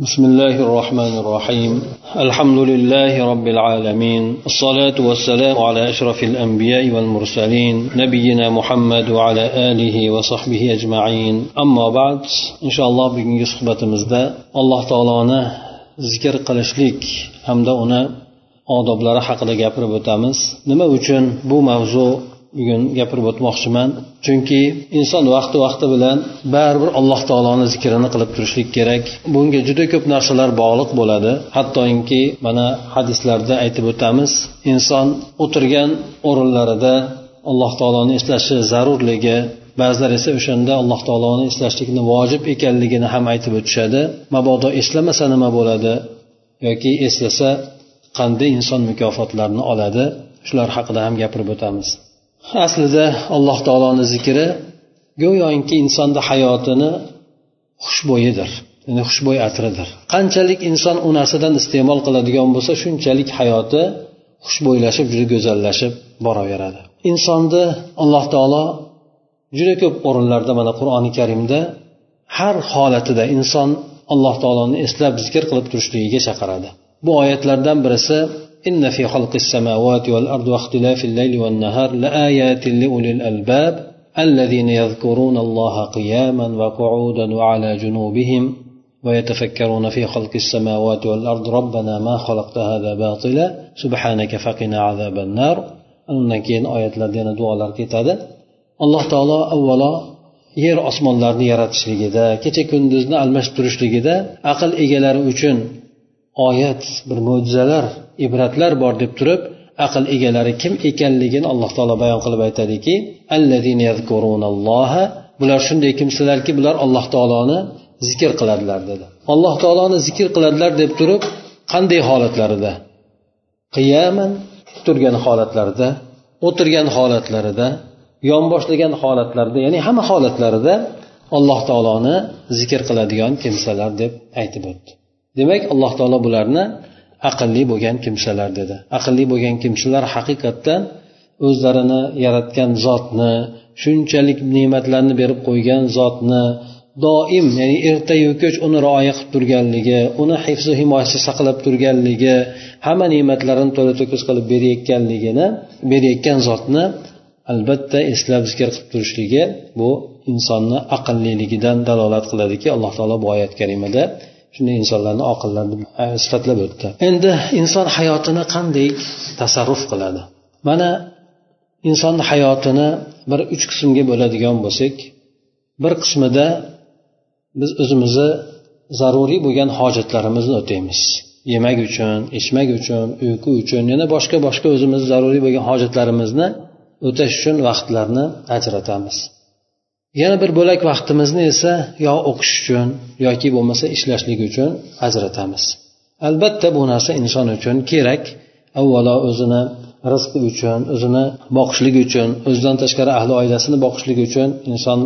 بسم الله الرحمن الرحيم الحمد لله رب العالمين الصلاة والسلام على أشرف الأنبياء والمرسلين نبينا محمد وعلى آله وصحبه أجمعين أما بعد إن شاء الله بكم صحبة مزدا الله تعالى ذكر قلشليك hamda uni odoblari haqida gapirib o'tamiz nima uchun bu mavzu bugun gapirib o'tmoqchiman. Chunki inson vaqti vaqti bilan baribir alloh taoloni zikrini qilib turishlik kerak. Bunga juda ko'p narsalar bog'liq bo'ladi. Hattoki mana hadislarda aytib o'tamiz inson o'tirgan o'rinlarida alloh taoloni eslashi zarurligi ba'zilar esa o'shanda alloh taoloni eslashlikni vojib ekanligini ham aytib o'tishadi. Mabodo eslamasa nima bo'ladi yoki eslasa qanday inson mukofotlarni oladi? Shular haqida ham gapirib o'tamiz. Aslida alloh taoloni zikri go'yoki insonni hayotini xushbo'yidir ya'ni xushbo'y atridir. Qanchalik inson u narsadan iste'mol qiladigan bo'lsa shunchalik hayoti xushbo'ylashib juda go'zallashib boraveradi. Insonni alloh taolo juda ko'p o'rinlarda mana qur'oni karimda har holatida inson alloh taoloni eslab zikr qilib turishligiga chaqiradi. Bu oyatlardan birisi إن في خلق السماوات والأرض واختلاف الليل والنهار لآيات لأولي الألباب الذين يذكرون الله قياما وقعودا وعلى جنوبهم ويتفكرون في خلق السماوات والأرض ربنا ما خلقت هذا باطلا سبحانك فقنا عذاب النار undan keyin oyatlarda yana duolar ketadi alloh taolo avvalo yer osmonlarni yaratishligida kecha kunduzni almashtirishligida aql egalari uchun oyat bir mo'jizalar ibratlar bor deb turib aql egalari kim ekanligini alloh taolo bayon qilib aytadiki bular shunday kimsalarki bular alloh taoloni zikr qiladilar dedi. Alloh taoloni zikr qiladilar deb turib qanday holatlarida? Qiyaman turgan holatlarida o'tirgan holatlarida yonboshlagan holatlarida ya'ni hamma holatlarida alloh taoloni zikr qiladigan kimsalar deb aytib o'tdi. Demak alloh taolo bularni aqlli bo'lgan kimsalar dedi. Aqlli bo'lgan kimsalar haqiqatdan o'zlarini yaratgan zotni shunchalik ne'matlarni berib qo'ygan zotni doim ya'ni ertayu kech uni rioya qilib turganligi uni hifzi himoyasi saqlab turganligi hamma ne'matlarini to'la to'kis qilib berayotganligini berayotgan zotni albatta eslab zikr qilib turishligi bu insonni aqlliligidan dalolat qiladiki alloh taolo bu oyat karimada shunday insonlarni oqillar deb sifatlab o'tdi. Endi inson hayotini qanday tasarruf qiladi? Mana insonni hayotini bir uch qismga bo'ladigan bo'lsak bir qismida biz o'zimizni zaruriy bo'lgan hojatlarimizni o'taymiz. Yemak uchun ichmak uchun uyqu uchun yana boshqa boshqa o'zimizni zaruriy bo'lgan hojatlarimizni o'tash uchun vaqtlarni ajratamiz. Yana bir bo'lak vaqtimizni esa yo o'qish uchun yoki bo'lmasa ishlashlik uchun ajratamiz. Albatta bu narsa inson uchun kerak. Avvalo o'zini rizqi uchun o'zini boqishligi uchun o'zidan tashqari ahli oilasini boqishligi uchun inson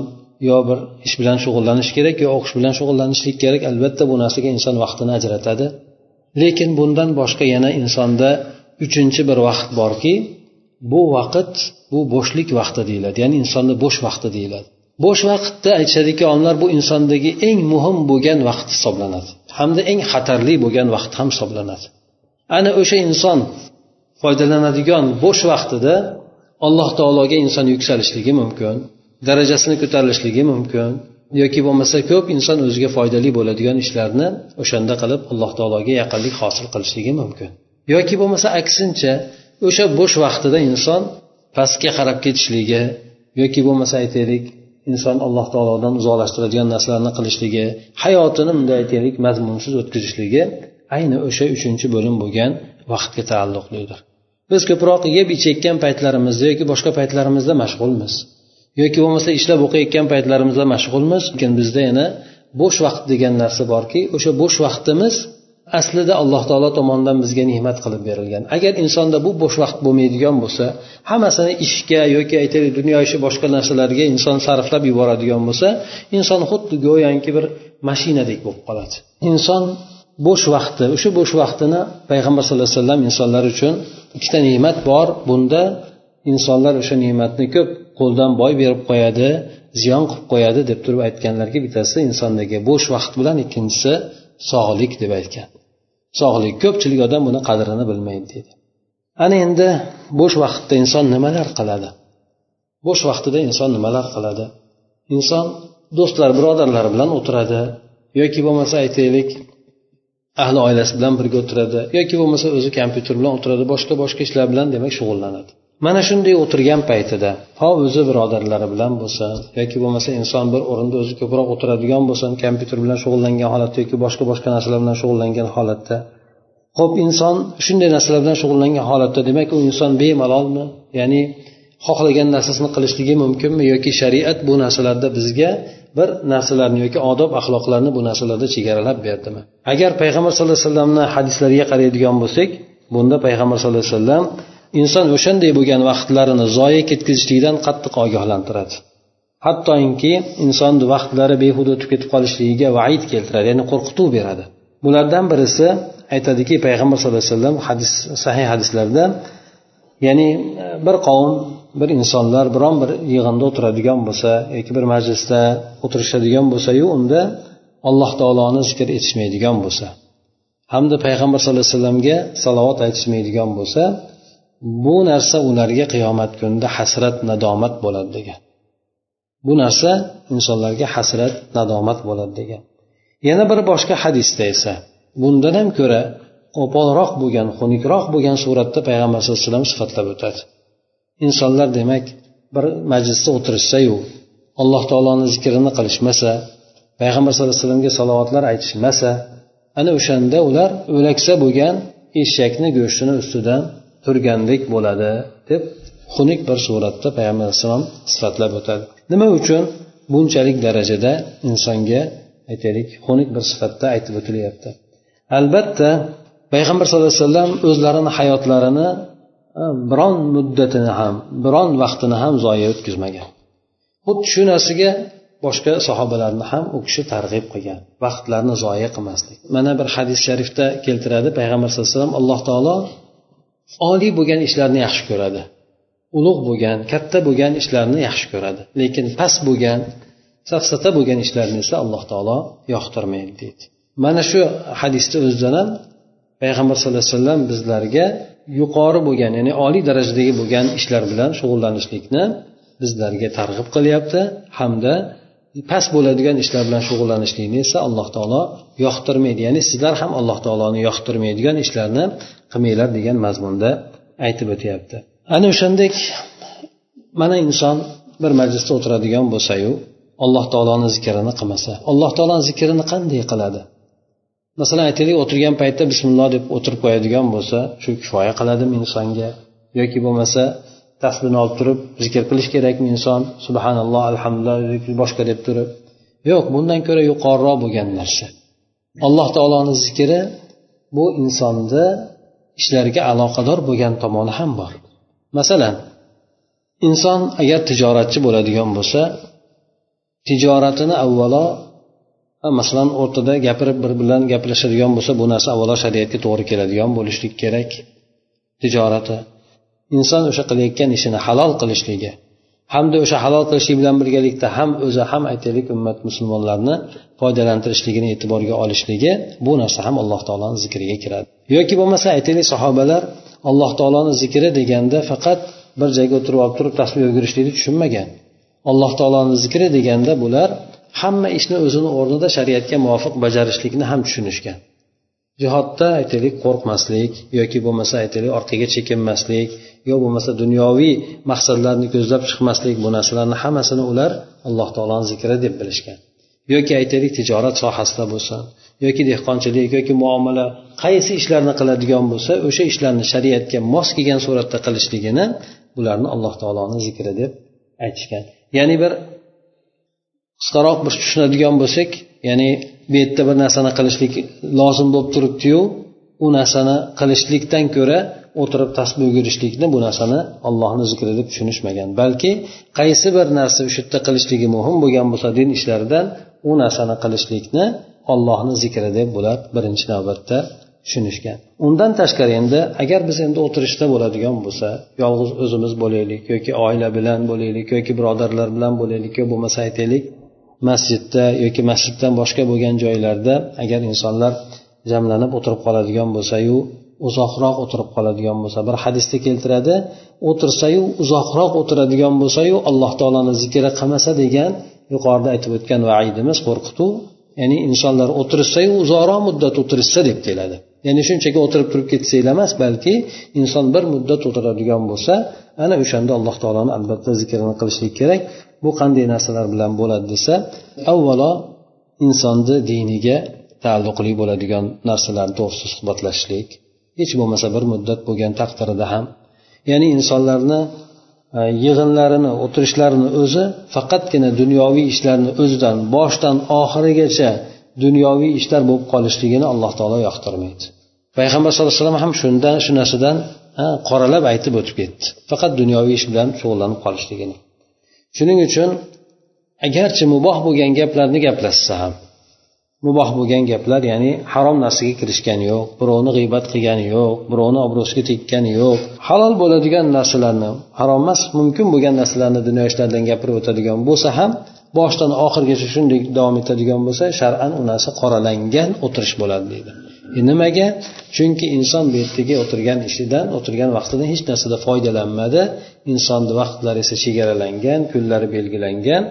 yo bir ish bilan shug'ullanish kerak yo o'qish bilan shug'ullanishlik kerak. Albatta bu narsaga inson vaqtini ajratadi. Lekin bundan boshqa yana insonda uchinchi bir vaqt borki bu vaqt bu bo'shlik vaqti deyiladi ya'ni insonni bo'sh vaqti deyiladi. Bo'sh vaqtda aytishadiki olimlar bu insondagi eng muhim bo'lgan vaqt hisoblanadi. Hamda eng xatarli bo'lgan vaqt ham hisoblanadi. Ana o'sha inson foydalanadigan bo'sh vaqtida alloh taologa inson yuksalishligi mumkin darajasini ko'tarilishligi mumkin yoki bo'lmasa ko'p inson o'ziga foydali bo'ladigan ishlarni o'shanda qilib alloh taologa yaqinlik hosil qilishligi mumkin. Yoki bo'lmasa aksincha o'sha bo'sh vaqtida inson pastga qarab ketishligi yoki bo'lmasa aytaylik inson alloh taolodan uzoqlashtiradigan narsalarni qilishligi hayotini bunday aytaylik mazmunsiz o'tkazishligi ayni o'sha uchinchi bo'lim bo'lgan vaqtga taalluqlidir. Biz ko'proq yeb ichayotgan paytlarimizda yoki boshqa paytlarimizda mashg'ulmiz. Yoki bo'lmasa ishlab o'qiyotgan paytlarimizda mashg'ulmiz. Lekin bizda yana bo'sh vaqt degan narsa borki o'sha bo'sh vaqtimiz aslida alloh taolo tomonidan bizga ne'mat qilib berilgan. Agar insonda bu bo'sh vaqt bo'lmaydigan bo'lsa hammasini ishga yoki aytaylik dunyo ishi boshqa narsalarga inson sarflab yuboradigan bo'lsa inson xuddi go'yoki bir mashinadek bo'lib qoladi. Inson bo'sh vaqti o'sha bo'sh vaqtini payg'ambar sallallohu alayhi vasallam insonlar uchun ikkita ne'mat bor. Bunda insonlar o'sha ne'matni ko'p qo'ldan boy berib qo'yadi ziyon qilib qo'yadi deb turib aytganlarga bittasi insondagi bo'sh vaqt bilan ikkinchisi sog'lik deb aytgan. Sog'lik ko'pchilik odam buni qadrini bilmaydi deydi ana endi bo'sh vaqtda inson nimalar qiladi? Bo'sh vaqtida inson nimalar qiladi? Inson do'stlar birodarlari bilan o'tiradi yoki bo'lmasa aytaylik ahli oilasi bilan birga o'tiradi yoki bo'lmasa o'zi kompyuter bilan o'tiradi boshqa boshqa ishlar bilan demak shug'ullanadi. Mana shunday o'tirgan paytida ho o'zi birodarlari bilan bo'lsa yoki bo'lmasa inson bir o'rinda o'zi ko'proq o'tiradigan bo'lsin kompyuter bilan shug'ullangan holatda yoki boshqa boshqa narsalar bilan shug'ullangan holatda ho'p inson shunday narsalar bilan shug'ullangan holatda demak u inson bemalolmi? Ya'ni xohlagan narsasini qilishligi mumkinmi? Yoki shariat bu narsalarda bizga bir narsalarni yoki odob axloqlarni bu narsalarda chegaralab berdimi? Agar payg'ambar sallallohu alayhi vasallamni hadislariga qaraydigan bo'lsak bunda payg'ambar sallallohu alayhi vasallam inson o'shanday bo'lgan vaqtlarini zoya ketkazishlikdan qattiq ogohlantiradi. Hattoki insonni vaqtlari behuda o'tib ketib qolishligiga vaid keltiradi ya'ni qo'rqituv beradi. Bulardan birisi aytadiki payg'ambar sallallohu alayhi vasallam hadis sahih hadislarda ya'ni bir qavm bir insonlar biron bir yig'inda o'tiradigan bo'lsa yoki bir majlisda o'tirishadigan bo'lsayu unda alloh taoloni zikr etishmaydigan bo'lsa hamda payg'ambar sallallohu alayhi vasallamga salovat aytishmaydigan bo'lsa bu narsa ularga qiyomat kunida hasrat nadomat bo'ladi degan. Bu narsa insonlarga hasrat nadomat bo'ladi degan. Yana bir boshqa hadisda esa bundan ham ko'ra qo'polroq bo'lgan xunukroq bo'lgan suratda payg'ambar sallallohu alayhi vasallam sifatlab o'tadi. Insonlar demak bir majlisda o'tirishsayu alloh taoloni zikrini qilishmasa payg'ambar sallallohu alayhi vasallamga salovatlar aytishmasa ana o'shanda ular o'laksa bo'lgan eshakni go'shtini ustidan turgandek bo'ladi deb xunuk bir suratda payg'ambar alayhissalom sifatlab o'tadi. Nima uchun? Bunchalik darajada insonga aytaylik xunuk bir sifatda aytib o'tilyapti. Albatta payg'ambar sallallohu alayhi vasallam o'zlarini hayotlarini biron muddatini ham biron vaqtini ham zoya o'tkazmagan. Xuddi shu narsaga boshqa sahobalarni ham u kishi targ'ib qilgan vaqtlarni zoya qilmaslik. Mana bir hadis sharifda keltiradi payg'ambar sallallohu alayhi vasallam alloh taolo oliy bo'lgan ishlarni yaxshi ko'radi. Ulug' bo'lgan katta bo'lgan ishlarni yaxshi ko'radi. Lekin past bo'lgan safsata bo'lgan ishlarni esa alloh taolo yoqtirmaydi deydi. Mana shu hadisni o'zidan ham payg'ambar sallallohu alayhi vasallam bizlarga yuqori bo'lgan ya'ni oliy darajadagi bo'lgan ishlar bilan shug'ullanishlikni bizlarga targ'ib qilyapti hamda past bo'ladigan ishlar bilan shug'ullanishlikni esa alloh taolo yoqtirmaydi. Ya'ni sizlar ham alloh taoloni yoqtirmaydigan ishlarni qilmanglar degan mazmunda aytib o'tyapti. Ana o'shandek mana inson bir majlisda o'tiradigan bo'lsayu alloh taoloni zikrini qilmasa alloh taoloni zikrini qanday qiladi? Masalan aytaylik o'tirgan paytda bismilloh deb o'tirib qo'yadigan bo'lsa shu kifoya qiladimi insonga? Yoki bo'lmasa tasbihni olib turib zikr qilish kerakmi inson? Subhanalloh alhamdulillah boshqa deb turib. Yo'q bundan ko'ra yuqoriroq bo'lgan narsa. Alloh taoloni zikri bu insonni ishlariga aloqador bo'lgan tomoni ham bor. Masalan inson agar tijoratchi bo'ladigan bo'lsa tijoratini avvalo masalan o'rtada gapirib bir bilan gaplashadigan bo'lsa bu narsa avvalo shariatga to'g'ri keladigan bo'lishlik kerak. Tijorati. Inson o'sha qilayotgan ishini halol qilishligi hamda o'sha halol qilishlik bilan birgalikda ham o'zi ham aytaylik ummat musulmonlarni foydalantirishligini e'tiborga olishligi bu narsa ham alloh taoloni zikriga kiradi. Yoki bo'lmasa aytaylik sahobalar alloh taoloni zikri deganda faqat bir joyga o'tirib olib turib tasbih o'girishlikni tushunmagan. Alloh taoloni zikri deganda bular hamma ishni o'zini o'rnida shariatga muvofiq bajarishlikni ham tushunishgan. Jihodda aytaylik qo'rqmaslik yoki bo'lmasa aytaylik orqaga chekinmaslik yo bo'lmasa dunyoviy maqsadlarni ko'zlab chiqmaslik bu narsalarni hammasini ular alloh taoloni zikri deb bilishgan. Yoki aytaylik tijorat sohasida bo'lsin yoki dehqonchilik yoki muomala qaysi ishlarni qiladigan bo'lsa o'sha ishlarni shariatga mos kelgan suratda qilishligini bularni alloh taoloni zikri deb aytishgan. Ya'ni bir qisqaroq bir tushunadigan bo'lsak ya'ni bu yerda bir narsani qilishlik lozim bo'lib turibdiyu u narsani qilishlikdan ko'ra o'tirib tasbih yugurishlikni bu narsani allohni zikri deb tushunishmagan. Balki qaysi bir narsa o'sha yerda qilishligi muhim bo'lgan bo'lsa din ishlaridan u narsani qilishlikni ollohni zikri deb bular birinchi navbatda tushunishgan. Undan tashqari endi agar biz endi o'tirishda bo'ladigan bo'lsa yolg'iz o'zimiz bo'laylik yoki oila bilan bo'laylik yoki birodarlar bilan bo'laylik yo bo'lmasa aytaylik masjidda yoki masjiddan boshqa bo'lgan joylarda agar insonlar jamlanib o'tirib qoladigan bo'lsayu uzoqroq o'tirib qoladigan bo'lsa bir hadisda keltiradi o'tirsayu uzoqroq o'tiradigan bo'lsayu alloh taoloni zikri qilmasa degan yuqorida aytib o'tgan vaidimiz qo'rqituv ya'ni insonlar o'tirishsayu uzoqroq muddat o'tirishsa deb keladi ya'ni shunchaki o'tirib turib ketsanglar emas balki inson bir muddat o'tiradigan bo'lsa ana o'shanda alloh taoloni albatta zikrini qilishlik kerak. Bu qanday narsalar bilan bo'ladi desa avvalo insonni diniga taalluqli bo'ladigan narsalar to'g'risida suhbatlashishlik hech bo'lmasa bir muddat bo'lgan taqdirida ham ya'ni insonlarni e, yig'inlarini o'tirishlarini o'zi faqatgina dunyoviy ishlarni o'zidan boshdan oxirigacha dunyoviy ishlar bo'lib qolishligini alloh taolo yoqtirmaydi. Payg'ambar sallallohu alayhi vasallam ham shundan shu narsadan qoralab aytib o'tib ketdi. Faqat dunyoviy ish bilan shug'ullanib qolishligini. Shuning uchun agarchi muboh bo'lgan gaplarni gaplashsa ham muboh bo'lgan gaplar ya'ni harom narsaga kirishgani yo'q birovni g'iybat qilgani yo'q birovni obro'siga tekkani yo'q. Halol bo'ladigan narsalarni harom emas mumkin bo'lgan narsalarni dunyo ishlaridan gapirib o'tadigan bo'lsa ham boshidan oxirigacha shunday davom etadigan bo'lsa shar'an u narsa qoralangan o'tirish bo'ladi deydi. E nimaga? Chunki inson bu yerdagi o'tirgan ishidan o'tirgan vaqtidan hech narsada foydalanmadi. Insonni vaqtlari esa chegaralangan kunlari belgilangan.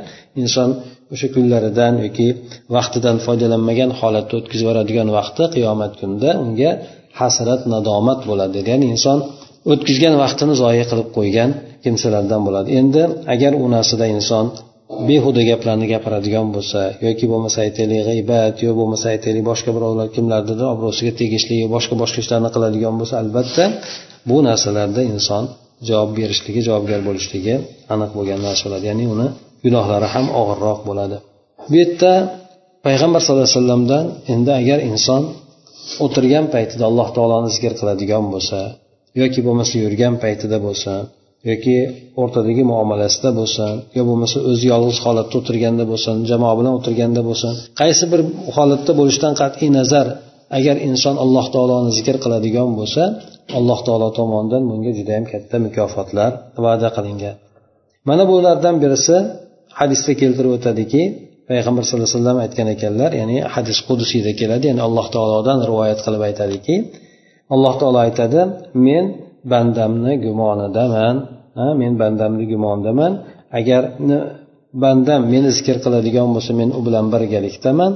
Inson o'sha kunlaridan yoki vaqtidan foydalanmagan holatda o'tkazib yuboradigan vaqti qiyomat kunida unga hasrat nadomat bo'ladi dedi ya'ni inson o'tkazgan vaqtini zoya qilib qo'ygan kimsalardan bo'ladi. Endi agar u narsada inson behuda gaplarni gapiradigan bo'lsa yoki bo'lmasa aytaylik g'iybat yo bo'lmasa aytaylik boshqa birovlar kimlarnidir obro'siga tegishli boshqa boshqa ishlarni qiladigan bo'lsa albatta bu narsalarda inson javob berishligi javobgar bo'lishligi aniq bo'lgan narsa bo'ladi. Ya'ni uni gunohlari ham og'irroq bo'ladi. Bu yerda payg'ambar sallallohu alayhi vasallamdan endi agar inson o'tirgan paytida alloh taoloni zikr qiladigan bo'lsa yoki bo'lmasa yurgan paytida bo'lsa yoki o'rtadagi muomalasida bo'lsin yo bo'lmasa o'zi yolg'iz holatda o'tirganda bo'lsin jamoa bilan o'tirganda bo'lsin qaysi bir holatda bo'lishidan qat'iy nazar agar inson alloh taoloni zikr qiladigan bo'lsa alloh taolo tomonidan bunga judayam katta mukofotlar va'da qilingan. Mana bulardan birisi hadisda keltirib o'tadiki payg'ambar sallallohu alayhi vasallam aytgan ekanlar ya'ni hadis qudusiyda keladi ya'ni alloh taolodan rivoyat qilib aytadiki alloh taolo aytadi men bandamni gumonidaman men bandamni gumonidaman agar bandam meni zikr qiladigan bo'lsa men u bilan birgalikdaman.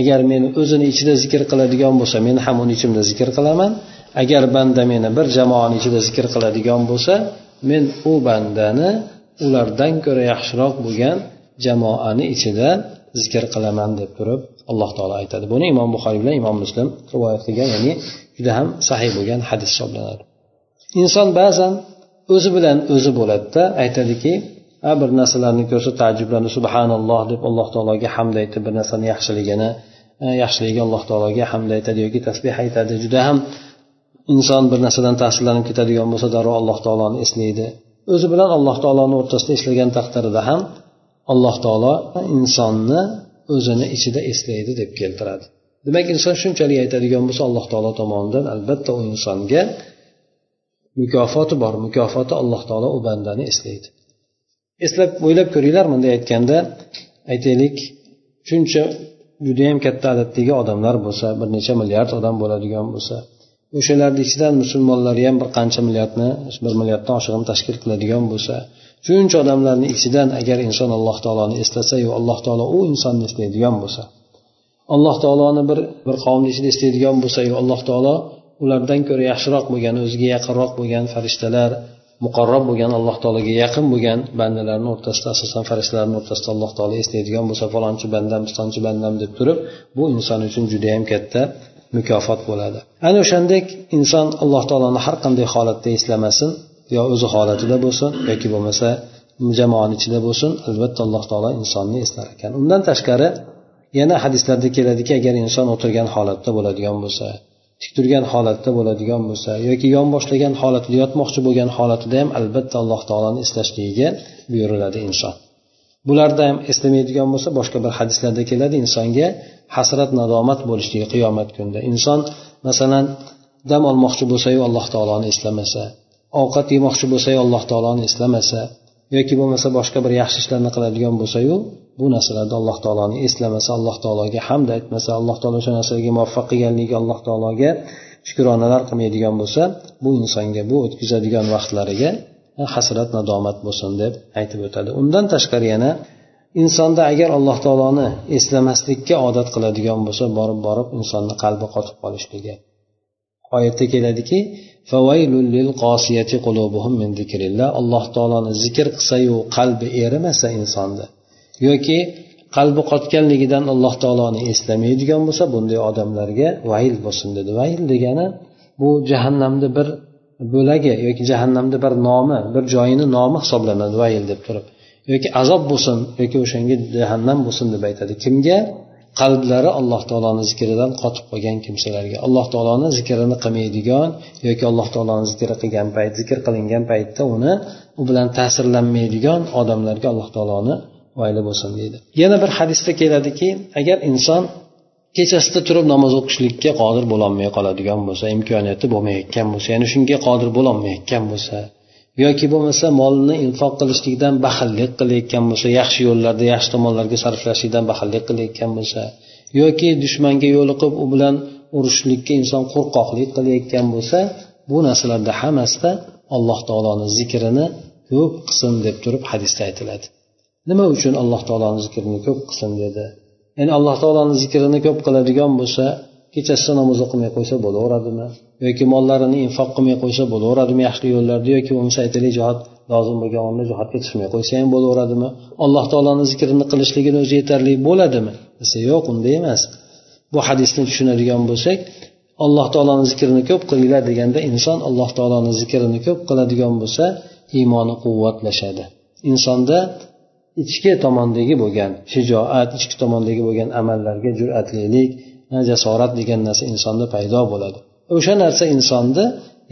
Agar meni o'zini ichida zikr qiladigan bo'lsa men ham uni ichimda zikr qilaman. Agar banda meni bir jamoani ichida zikr qiladigan bo'lsa men u bandani ulardan ko'ra yaxshiroq bo'lgan jamoani ichida zikr qilaman deb turib alloh taolo aytadi. Buni imom buxoriy bilan imom muslim rivoyat qilgan ya'ni juda ham sahiy bo'lgan hadis hisoblanadi. Inson ba'zan o'zi bilan o'zi bo'ladida aytadiki a bir narsalarni ko'rsa taajjublanib subhanalloh deb alloh taologa hamd aytib bir narsani yaxshiligini e, yaxshiligiga alloh taologa hamd aytadi yoki tasbeh aytadi. Juda ham inson bir narsadan ta'sirlanib ketadigan bo'lsa darrov alloh taoloni eslaydi o'zi bilan alloh taoloni o'rtasida eslagan taqdirda ham alloh taolo insonni o'zini ichida eslaydi deb keltiradi. Demak inson shunchalik aytadigan bo'lsa alloh taolo tomonidan albatta u insonga mukofoti bor. Mukofoti alloh taolo u bandani eslaydi. Eslab o'ylab ko'ringlar bunday aytganda aytaylik shuncha judayam katta adaddagi odamlar bo'lsa bir necha milliard odam bo'ladigan bo'lsa o'shalarni ichidan musulmonlar ham bir qancha milliardni bir milliarddan oshig'ini tashkil qiladigan bo'lsa shuncha odamlarni ichidan agar inson alloh taoloni eslasayu alloh taolo u insonni eslaydigan bo'lsa alloh taoloni bir bir qavmni ichida eslaydigan bo'lsayu alloh taolo ulardan ko'ra yaxshiroq bo'lgan o'ziga yaqinroq bo'lgan farishtalar muqarrab bo'lgan alloh taologa yaqin bo'lgan bandalarni o'rtasida asosan farishtalarni o'rtasida alloh taolo eslaydigan bo'lsa falonchi bandam pistonchi bandam deb turib bu inson uchun judayam katta mukofot bo'ladi. Ana o'shandek inson alloh taoloni har qanday holatda eslamasin yo o'zi holatida bo'lsin yoki bo'lmasa jamoani ichida bo'lsin albatta alloh taolo insonni eslar ekan. Undan tashqari yana hadislarda keladiki agar inson o'tirgan holatda bo'ladigan bo'lsa tik turgan holatda bo'ladigan bo'lsa yoki yonboshlagan holatida yotmoqchi bo'lgan holatida ham albatta alloh taoloni eslashligiga buyuriladi inson. Bularda ham eslamaydigan bo'lsa boshqa bir hadislarda keladi. Insonga hasrat nadomat bo'lishligi qiyomat kunida. Inson masalan dam olmoqchi bo'lsayu alloh taoloni eslamasa ovqat yemoqchi bo'lsayu alloh taoloni eslamasa yoki bo'lmasa boshqa bir yaxshi ishlarni qiladigan bo'lsayu bu narsalarda alloh taoloni eslamasa alloh taologa hamd aytmasa alloh taolo o'sha narsaga muvaffaq qilganligiga alloh taologa shukronalar qilmaydigan bo'lsa bu insonga bu o'tkazadigan vaqtlariga hasrat nadomat bo'lsin deb aytib o'tadi. Undan tashqari yana insonda agar alloh taoloni eslamaslikka odat qiladigan bo'lsa borib borib insonni qalbi qotib qolishligi. Oyatda keladiki alloh taoloni zikr qilsayu qalbi erimasa insonni yoki qalbi qotganligidan alloh taoloni eslamaydigan bo'lsa bunday odamlarga vayl bo'lsin dedi. Vayl degani bu jahannamni bir bo'lagi yoki jahannamni bir nomi bir joyini nomi hisoblanadi vayl deb turib. Yoki azob bo'lsin yoki o'shanga jahannam bo'lsin deb aytadi. Kimga? Qalblari alloh taoloni zikridan qotib qolgan kimsalarga. Alloh taoloni zikrini qilmaydigan yoki alloh taoloni zikri qilgan payt zikr qilingan paytda uni u bilan ta'sirlanmaydigan odamlarga alloh taoloni vayli bo'lsin deydi. Yana bir hadisda keladiki agar inson kechasida turib namoz o'qishlikka qodir bo'lolmay qoladigan bo'lsa imkoniyati bo'lmayotgan bo'lsa ya'ni shunga qodir bo'lolmayotgan bo'lsa yoki bo'lmasa molni infoq qilishlikdan baxillik qilayotgan bo'lsa yaxshi yo'llarda yaxshi tomonlarga sarflashlikdan baxillik qilayotgan bo'lsa yoki dushmanga yo'liqib u bilan urushishlikka inson qo'rqoqlik qilayotgan bo'lsa bu narsalarda hammasida alloh taoloni zikrini ko'p qilsin deb turib hadisda aytiladi. Nima uchun alloh taoloni zikrini ko'p qilsin dedi? Ya'ni alloh taoloni zikrini ko'p qiladigan bo'lsa kechasi namoz o'qimay qo'ysa bo'laveradimi? Yoki mollarini infoq qilmay qo'ysa bo'laveradimi yaxshi yo'llarda? Yoki bo'lmasa aytaylik jihod lozim bo'lgan o'rinda jihodga chiqmay qo'ysa ham bo'laveradimi? Alloh taoloni zikrini qilishligini o'zi yetarli bo'ladimi? Desa yo'q unday emas. Bu hadisni tushunadigan bo'lsak alloh taoloni zikrini ko'p qilinglar deganda inson alloh taoloni zikrini ko'p qiladigan bo'lsa iymoni quvvatlashadi. Insonda ichki tomondagi bo'lgan shijoat ichki tomondagi bo'lgan amallarga jur'atlilik jasorat degan narsa insonda paydo bo'ladi. O'sha narsa insonni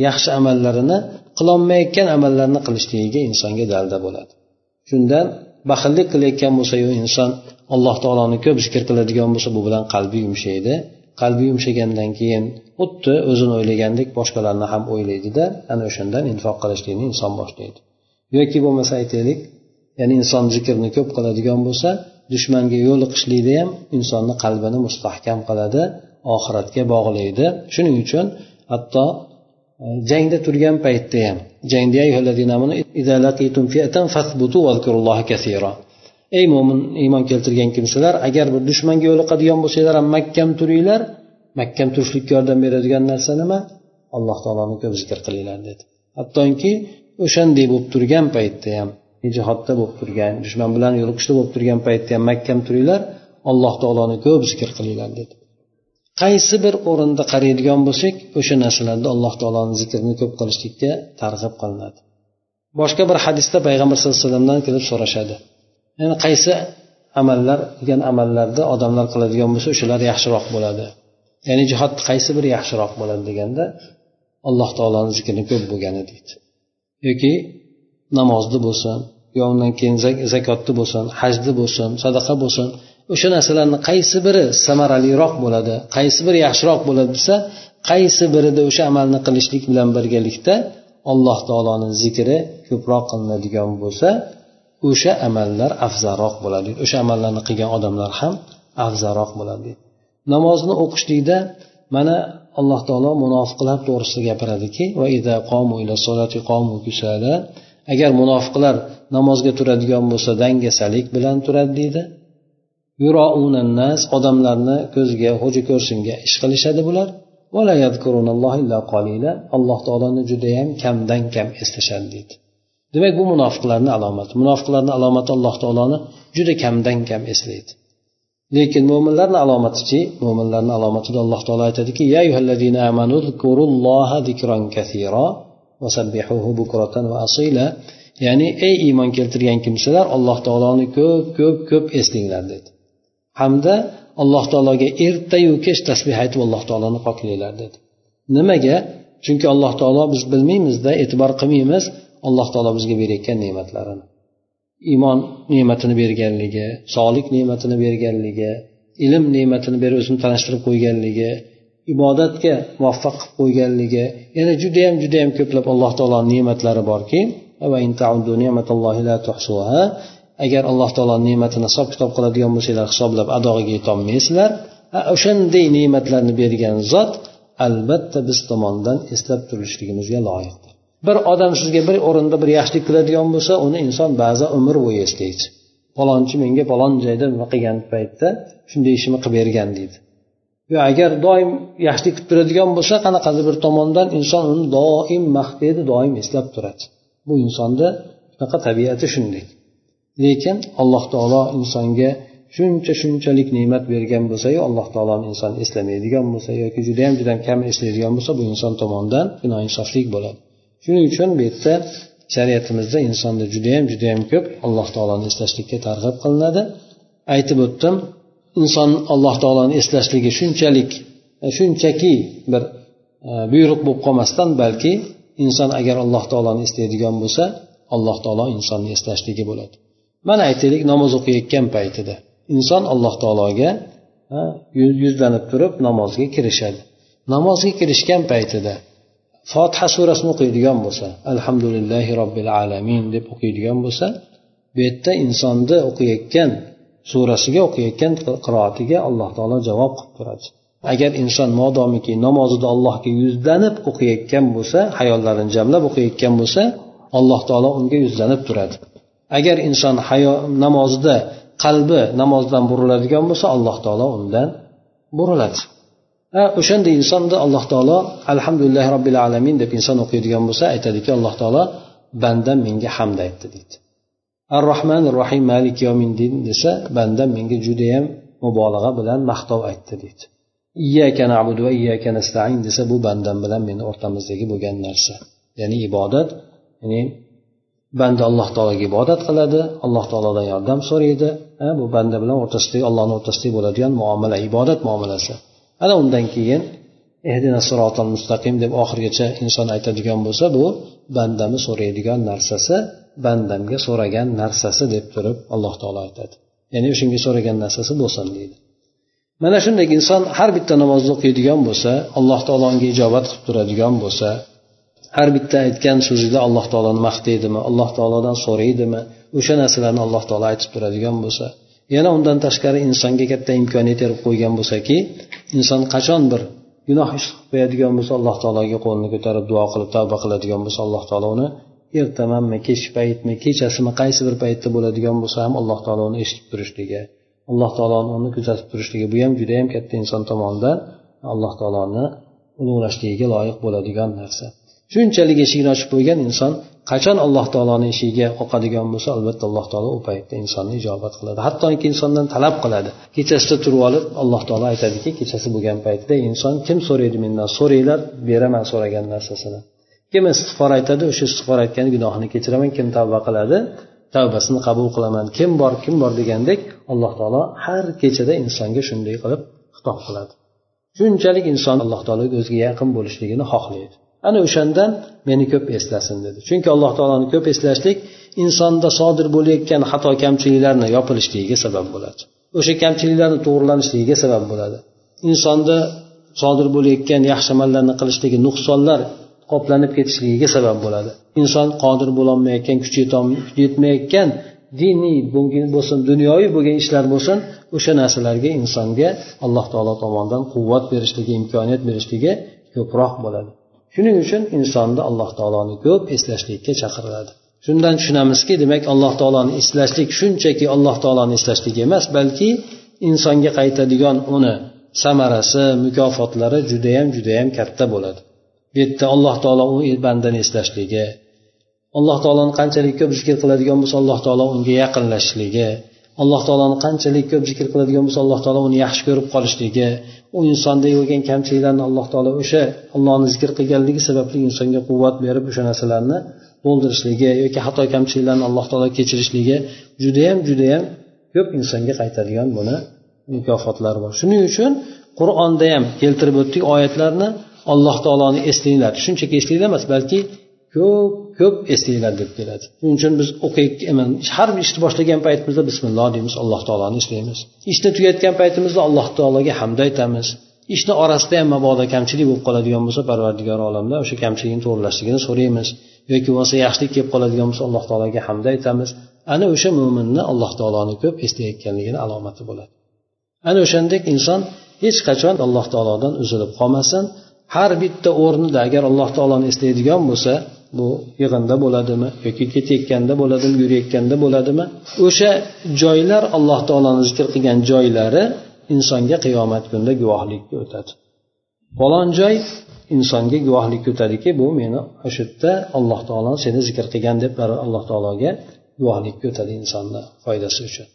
yaxshi amallarini qilolmayotgan amallarni qilishligiga insonga dalda bo'ladi. Shundan baxillik qilayotgan bo'lsa yu inson alloh taoloni ko'p zikr qiladigan bo'lsa bu bilan qalbi yumshaydi. Qalbi yumshagandan keyin xuddi o'zini o'ylagandek boshqalarni ham o'ylaydida ana o'shandan infoq qilishlikni inson boshlaydi. Yoki bo'lmasa aytaylik ya'ni inson zikrni ko'p qiladigan bo'lsa dushmanga yo'liqishlikda ham insonni qalbini mustahkam qiladi oxiratga bog'laydi. Shuning uchun hatto e, jangda turgan paytda ham jangda ey mo'min iymon keltirgan kimsalar agar bir dushmanga yo'liqadigan bo'lsanglar ham mahkam turinglar. Mahkam turishlikka yordam beradigan narsa nima? Alloh taoloni ko'p zikr qilinglar dedi. Hattoki o'shanday bo'lib turgan paytda ham jihodda bo'lib turgan dushman bilan yo'liqishda bo'lib turgan paytda ham mahkam turinglar alloh taoloni ko'p zikr qilinglar dedi. Qaysi bir o'rinda qaraydigan bo'lsak o'sha narsalarda alloh taoloni zikrini ko'p qilishlikka targ'ib qilinadi. Boshqa bir hadisda payg'ambar sallallohu alayhi vasallamdan kelib so'rashadi. Ya'ni qaysi amallar degan amallarda odamlar qiladigan bo'lsa o'shalar yaxshiroq bo'ladi. Ya'ni jihod qaysi biri yaxshiroq bo'ladi deganda alloh taoloni zikri ko'p bo'lgani deydi. Yoki namozda bo'lsin yo undan keyin zakotni bo'lsin hajni bo'lsin sadaqa bo'lsin o'sha narsalarni qaysi biri samaraliroq bo'ladi qaysi biri yaxshiroq bo'ladi desa qaysi birida o'sha amalni qilishlik bilan birgalikda alloh taoloni zikri ko'proq qilinadigan bo'lsa o'sha amallar afzalroq bo'ladi. O'sha amallarni qilgan odamlar ham afzalroq bo'ladi. Namozni o'qishlikda mana alloh taolo munofiqlar to'g'risida gapiradiki agar munofiqlar namozga turadigan bo'lsa dangasalik bilan turadi deydi. Odamlarni ko'ziga xo'ja ko'rsinga ish qilishadi bular. Alloh taoloni judayam kamdan kam eslashadi deydi. Demak bu munofiqlarni alomati. Munofiqlarni alomati alloh taoloni juda kamdan kam eslaydi. Lekin mo'minlarni alomatichi mo'minlarni alomatida alloh taolo aytadiki ya'ni ey iymon keltirgan kimsalar alloh taoloni ko'p ko'p ko'p eslanglar dedi. Hamda alloh taologa ertayu kech tasbeh aytib alloh taoloni poklanglar dedi. Nimaga? Chunki alloh taolo biz bilmaymizda e'tibor qilmaymiz alloh taolo bizga berayotgan ne'matlarini. Iymon ne'matini berganligi sog'lik ne'matini berganligi ilm ne'matini berib o'zini tanishtirib qo'yganligi ibodatga muvaffaq qilib qo'yganligi yana judayam judayam ko'plab alloh taoloni ne'matlari borki agar alloh taoloni ne'matini hisob kitob qiladigan bo'lsanglar hisoblab adog'iga yetolmaysizlar o'shanday ne'matlarni bergan zot albatta biz tomonidan eslab turilishligimizga loyiqdir. Bir odam sizga bir o'rinda bir yaxshilik qiladigan bo'lsa uni inson ba'zi umr bo'yi eslaydi. Falonchi menga falon joyda nima qilgan paytda shunday ishimni qilib bergan deydi. Agar doim yaxshilik qilib turadigan bo'lsa qanaqadir bir tomondan inson uni doim maqtaydi doim eslab turadi. Bu insonni shunaqa tabiati shunday. Lekin alloh taolo insonga shuncha shunchalik ne'mat bergan bo'lsayu alloh taoloni inson eslamaydigan bo'lsa yoki judayam judayam kam eslaydigan bo'lsa bu inson tomonidan noinsoflik bo'ladi. Shuning uchun bu yerda shariatimizda insonni judayam judayam ko'p alloh taoloni eslashlikka targ'ib qilinadi. Aytib o'tdim inson alloh taoloni eslashligi shunchalik e, shunchaki bir e, buyruq bo'lib qolmasdan balki inson agar alloh taoloni eslaydigan bo'lsa alloh taolo insonni eslashligi bo'ladi. Mana aytaylik namoz o'qiyotgan paytida. Inson alloh taologa e, yuzlanib turib namozga kirishadi. Namozga kirishgan paytida fotiha surasini o'qiydigan bo'lsa alhamdulillahi robbil alamin deb o'qiydigan bo'lsa bu yerda insonni o'qiyotgan surasiga o'qiyotgan qiroatiga alloh taolo javob qilib turadi. Agar inson modomiki namozida allohga yuzlanib o'qiyotgan bo'lsa hayollarini jamlab o'qiyotgan bo'lsa alloh taolo unga yuzlanib turadi. Agar inson hayo namozida qalbi namozdan buriladigan bo'lsa alloh taolo undan buriladi. O'shanda insonni alloh taolo alhamdulillah robbil alamin deb inson o'qiydigan bo'lsa aytadiki alloh taolo bandam menga hamd aytdi deydi. Ar rohmanir rohim malik yomiddin desa banda menga judayam mubolag'a bilan maqtov aytdi deydi. Iyyaka nabudu va iyyaka nastain desa bu bandam bilan meni o'rtamizdagi bo'lgan narsa. Ya'ni ibodat ya'ni banda alloh taologa ibodat qiladi alloh taolodan yordam so'raydi. Bu banda bilan o'rtasidagi allohni o'rtasidagi bo'ladigan muomala ibodat muomalasi. Ana undan keyin ehdina sirotil mustaqim deb oxirigacha inson aytadigan bo'lsa bu bandani so'raydigan narsasi bandamga so'ragan narsasi deb turib alloh taolo aytadi. Ya'ni o'shanga so'ragan narsasi bo'lsin deydi. Mana shunday inson har bitta namozni o'qiydigan bo'lsa alloh taolo unga ijobat qilib turadigan bo'lsa har bitta aytgan so'zida alloh taoloni maqtaydimi alloh taolodan so'raydimi o'sha narsalarni alloh taolo aytib turadigan bo'lsa yana undan tashqari insonga katta imkoniyat berib qo'ygan bo'lsaki inson qachon bir gunoh ish qilib qo'yadigan bo'lsa alloh taologa qo'lini ko'tarib duo qilib tavba qiladigan bo'lsa alloh taolo uni ertamanmi kech paytmi kechasimi qaysi bir paytda bo'ladigan bo'lsa ham alloh taolo uni eshitib turishligi alloh taoloni uni kuzatib turishligi bu ham judayam katta inson tomonidan alloh taoloni ulug'lashligiga loyiq bo'ladigan narsa. Shunchalik eshigini ochib qo'ygan inson qachon alloh taoloni eshigiga oqadigan bo'lsa albatta alloh taolo u paytda insonni ijobat qiladi. Hattoki insondan talab qiladi. Kechasida turib olib alloh taolo aytadiki kechasi bo'lgan paytda inson kim so'raydi mendan? So'ranglar beraman so'ragan narsasini. Kim istig'for aytadi o'sha istig'for aytgan gunohini kechiraman kim tavba qiladi tavbasini qabul qilaman. Kim bor kim bor degandek alloh taolo har kechada insonga shunday qilib xitob qiladi. Shunchalik inson alloh taologa o'ziga yaqin bo'lishligini xohlaydi. Ana o'shandan meni ko'p eslasin dedi. Chunki alloh taoloni ko'p eslashlik insonda sodir bo'layotgan xato kamchiliklarni yopilishligiga sabab bo'ladi. O'sha kamchiliklarni to'g'irlanishligiga sabab bo'ladi. Insonda sodir bo'layotgan yaxshi amallarni qilishligi nuqsonlar qoplanib ketishligiga sabab bo'ladi. Inson qodir bo'lolmayotgan kuchi yetmayotgan diniy bo'lsin dunyoviy bo'lgan ishlar bo'lsin o'sha narsalarga insonga alloh taolo tomonidan quvvat berishligi imkoniyat berishligi ko'proq bo'ladi. Shuning uchun insonni alloh taoloni ko'p eslashlikka chaqiriladi shundan tushunamizki demak alloh taoloni eslashlik shunchaki alloh taoloni eslashlik emas balki insonga qaytadigan uni samarasi mukofotlari judayam judayam katta bo'ladi. Bu yerda alloh taolo u bandani eslashligi alloh taoloni qanchalik ko'p zikr qiladigan bo'lsa alloh taolo unga yaqinlashishligi alloh taoloni qanchalik ko'p zikr qiladigan bo'lsa alloh taolo uni yaxshi ko'rib qolishligi u insonda bo'lgan kamchiliklarni alloh taolo o'sha ollohni zikr qilganligi sababli insonga quvvat berib o'sha narsalarni to'ldirishligi yoki xato kamchiliklarni alloh taolo kechirishligi judayam judayam ko'p insonga qaytadigan buni mukofotlari bor. Shuning uchun qur'onda ham keltirib o'tdik oyatlarni. Alloh taoloni eslanglar shunchaki eslanglar emas balki ko'p ko'p eslanglar deb keladi. Shuning uchun biz o'qiyotgan har bir ishni boshlagan paytimizda bismilloh deymiz alloh taoloni eslaymiz ishni tugatgan paytimizda alloh taologa hamd aytamiz. Ishni orasida ham mabodo kamchilik bo'lib qoladigan bo'lsa parvardigor olamda o'sha kamchilikni to'g'irlashligini so'raymiz. Yoki bo'lmasa yaxshilik kelib qoladigan bo'lsa alloh taologa hamda aytamiz. Ana o'sha mo'minni alloh taoloni ko'p eslayotganligini alomati bo'ladi. Ana o'shandek inson hech qachon alloh taolodan uzilib qolmasin. Har bitta o'rnida agar alloh taoloni eslaydigan bo'lsa bu yig'inda bo'ladimi yoki ketayotganda bo'ladimi yurayotganda bo'ladimi o'sha joylar alloh taoloni zikr qilgan joylari insonga qiyomat kunida guvohlikka o'tadi. Falon joy insonga guvohlikka o'tadiki bu meni o'sha yerda alloh taolo seni zikr qilgan deb alloh taologa guvohlikka o'tadi insonni foydasi uchun.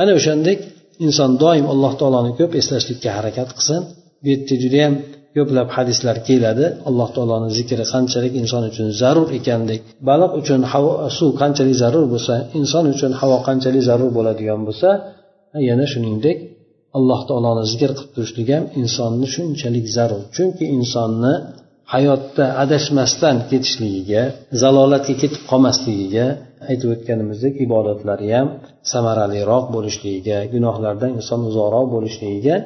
Ana o'shandek inson doim alloh taoloni ko'p eslashlikka harakat qilsin. Bu yerda judayam ko'plab hadislar keladi. Alloh taoloni zikri qanchalik inson uchun zarur ekandek. Baliq uchun havo suv qanchalik zarur bo'lsa inson uchun havo qanchalik zarur bo'ladigan bo'lsa yana shuningdek alloh taoloni zikr qilib turishlik ham insonni shunchalik zarur. Chunki insonni hayotda adashmasdan ketishligiga zalolatga ketib qolmasligiga aytib o'tganimizdek ibodatlari ham samaraliroq bo'lishligiga gunohlardan inson uzoqroq bo'lishligiga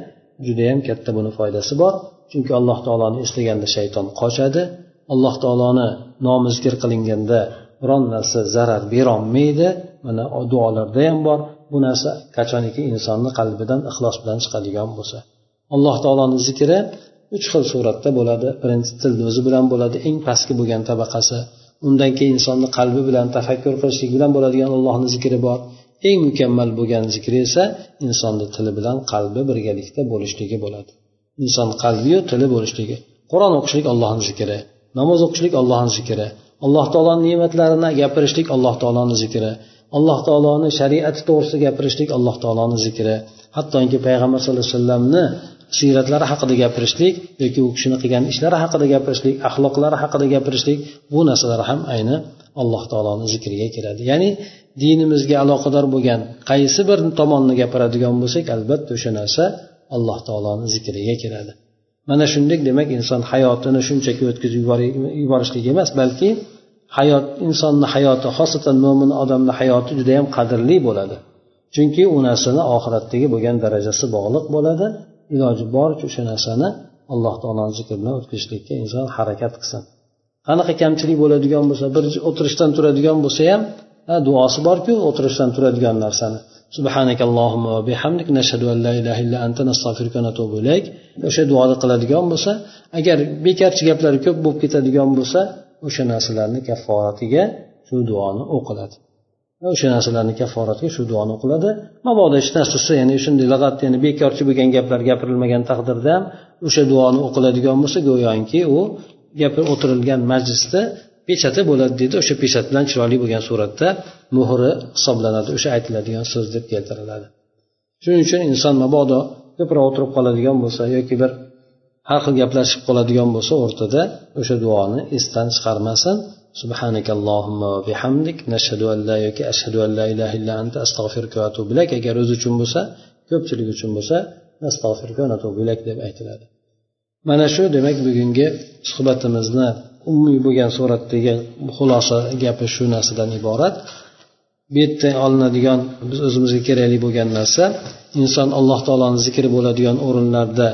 judayam katta buni foydasi bor. Chunki alloh taoloni eslaganda shayton qochadi. Alloh taoloni nomi zikr qilinganda biron narsa zarar berolmaydi. Mana duolarda ham bor. Bu narsa qachoniki insonni qalbidan ixlos bilan chiqadigan bo'lsa. Alloh taoloni zikri uch xil suratda bo'ladi. Birinchi tilni o'zi bilan bo'ladi. Eng pastki bo'lgan tabaqasi. Undan keyin insonni qalbi bilan tafakkur qilishlik bilan bo'ladigan allohni zikri bor. Eng mukammal bo'lgan zikri esa insonni tili bilan qalbi birgalikda bo'lishligi bo'ladi. Inson qalbiyu tili bo'lishligi qur'on o'qishlik allohni zikri namoz o'qishlik allohni zikri alloh taoloni ne'matlarini gapirishlik alloh taoloni zikri alloh taoloni shariati to'g'risida gapirishlik alloh taoloni zikri. Hattoki payg'ambar sallallohu alayhi vasallamni siyratlari haqida gapirishlik yoki u kishini qilgan ishlari haqida gapirishlik axloqlari haqida gapirishlik bu narsalar ham ayni alloh taoloni zikriga kiradi. Ya'ni dinimizga aloqador bo'lgan qaysi bir tomonni gapiradigan bo'lsak albatta o'sha narsa alloh taoloni zikriga kiradi. Mana shunday demak inson hayotini shunchaki o'tkazib yuborishlik emas balki hayot insonni hayoti xosatan mo'min odamni hayoti judayam qadrli bo'ladi. Chunki u narsani oxiratdagi bo'lgan darajasi bog'liq bo'ladi. Iloji boricha o'sha narsani alloh taoloni zikr bilan o'tkazishlikka inson harakat qilsin. Qanaqa kamchilik bo'ladigan bo'lsa bir o'tirishdan turadigan bo'lsa ham duosi borku o'tirishdan turadigan narsani. سبحانك اللهم وبحمدك نشهد أن لا إله إلا أنت نستغفرك ونتوب إليك o'sha duoni qiladigan bo'lsa agar bekorchi gaplari ko'p bo'lib ketadigan bo'lsa o'sha narsalarni kafforatiga shu duoni o'qiladi o'sha narsalarni kafforatiga shu duoni o'qiladi mabodo hech narsasi ya'ni shunday lag'at ya'ni bekorchi bo'lgan gaplar gapirilmagan taqdirda ham o'sha duoni o'qiladigan bo'lsa go'yoki u gapir o'tirilgan majlisda pechati bo'ladi deydi o'sha peshat bilan chiroyli bo'lgan suratda muhri hisoblanadi o'sha aytiladigan so'z deb keltiriladi shuning uchun inson mabodo ko'proq o'tirib qoladigan bo'lsa yoki bir har xil gaplashib qoladigan bo'lsa o'rtada o'sha duoni esdan chiqarmasin سبحانك اللهم وبحمدك نشهد أن لا yoki ashhadu an la ilaha illa anta astag'firuka va atubu ilayk agar o'zi uchun bo'lsa ko'pchilik uchun bo'lsa astag'firuka va atubu ilayk deb aytiladi mana shu demak bugungi suhbatimizni umumiy bo'lgan suratdagi xulosa gapi shu narsadan iborat. Bu yerda olinadigan biz o'zimizga kerakli bo'lgan narsa inson alloh taoloni zikri bo'ladigan o'rinlarda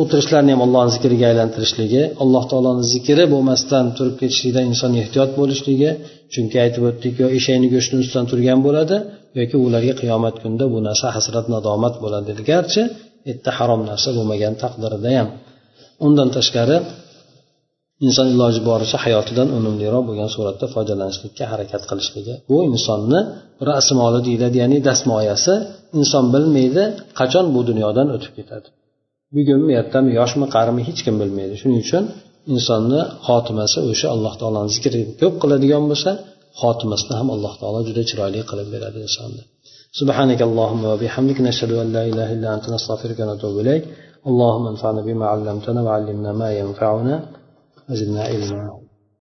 o'tirishlarni ham allohni zikriga aylantirishligi alloh taoloni zikri bo'lmasdan turib ketishlikdan inson ehtiyot bo'lishligi chunki aytib o'tdik yo eshakni go'shtini ustidan turgan bo'ladi yoki ularga qiyomat kunida bu narsa hasrat nadomat bo'ladi dedi. Garchi erta harom narsa bo'lmagan taqdirida ham. Undan tashqari inson iloji boricha hayotidan unumliroq bo'lgan suratda foydalanishlikka harakat qilishligi bu insonni rasmoli deyiladi ya'ni dastmoyasi inson bilmaydi qachon bu dunyodan o'tib ketadi bugunmi ertami yoshmi qarimi hech kim bilmaydi shuning uchun insonni xotimasi o'sha alloh taoloni zikri ko'p qiladigan bo'lsa xotimasini ham alloh taolo juda chiroyli qilib beradi insonni سبحانك اللهم وبحمدك نشهد أن لا إله إلا أنت نستغفرك ونتوب إليك اللهم انفعنا بما علمتنا وعلمنا ما ينفعنا وزدنا علما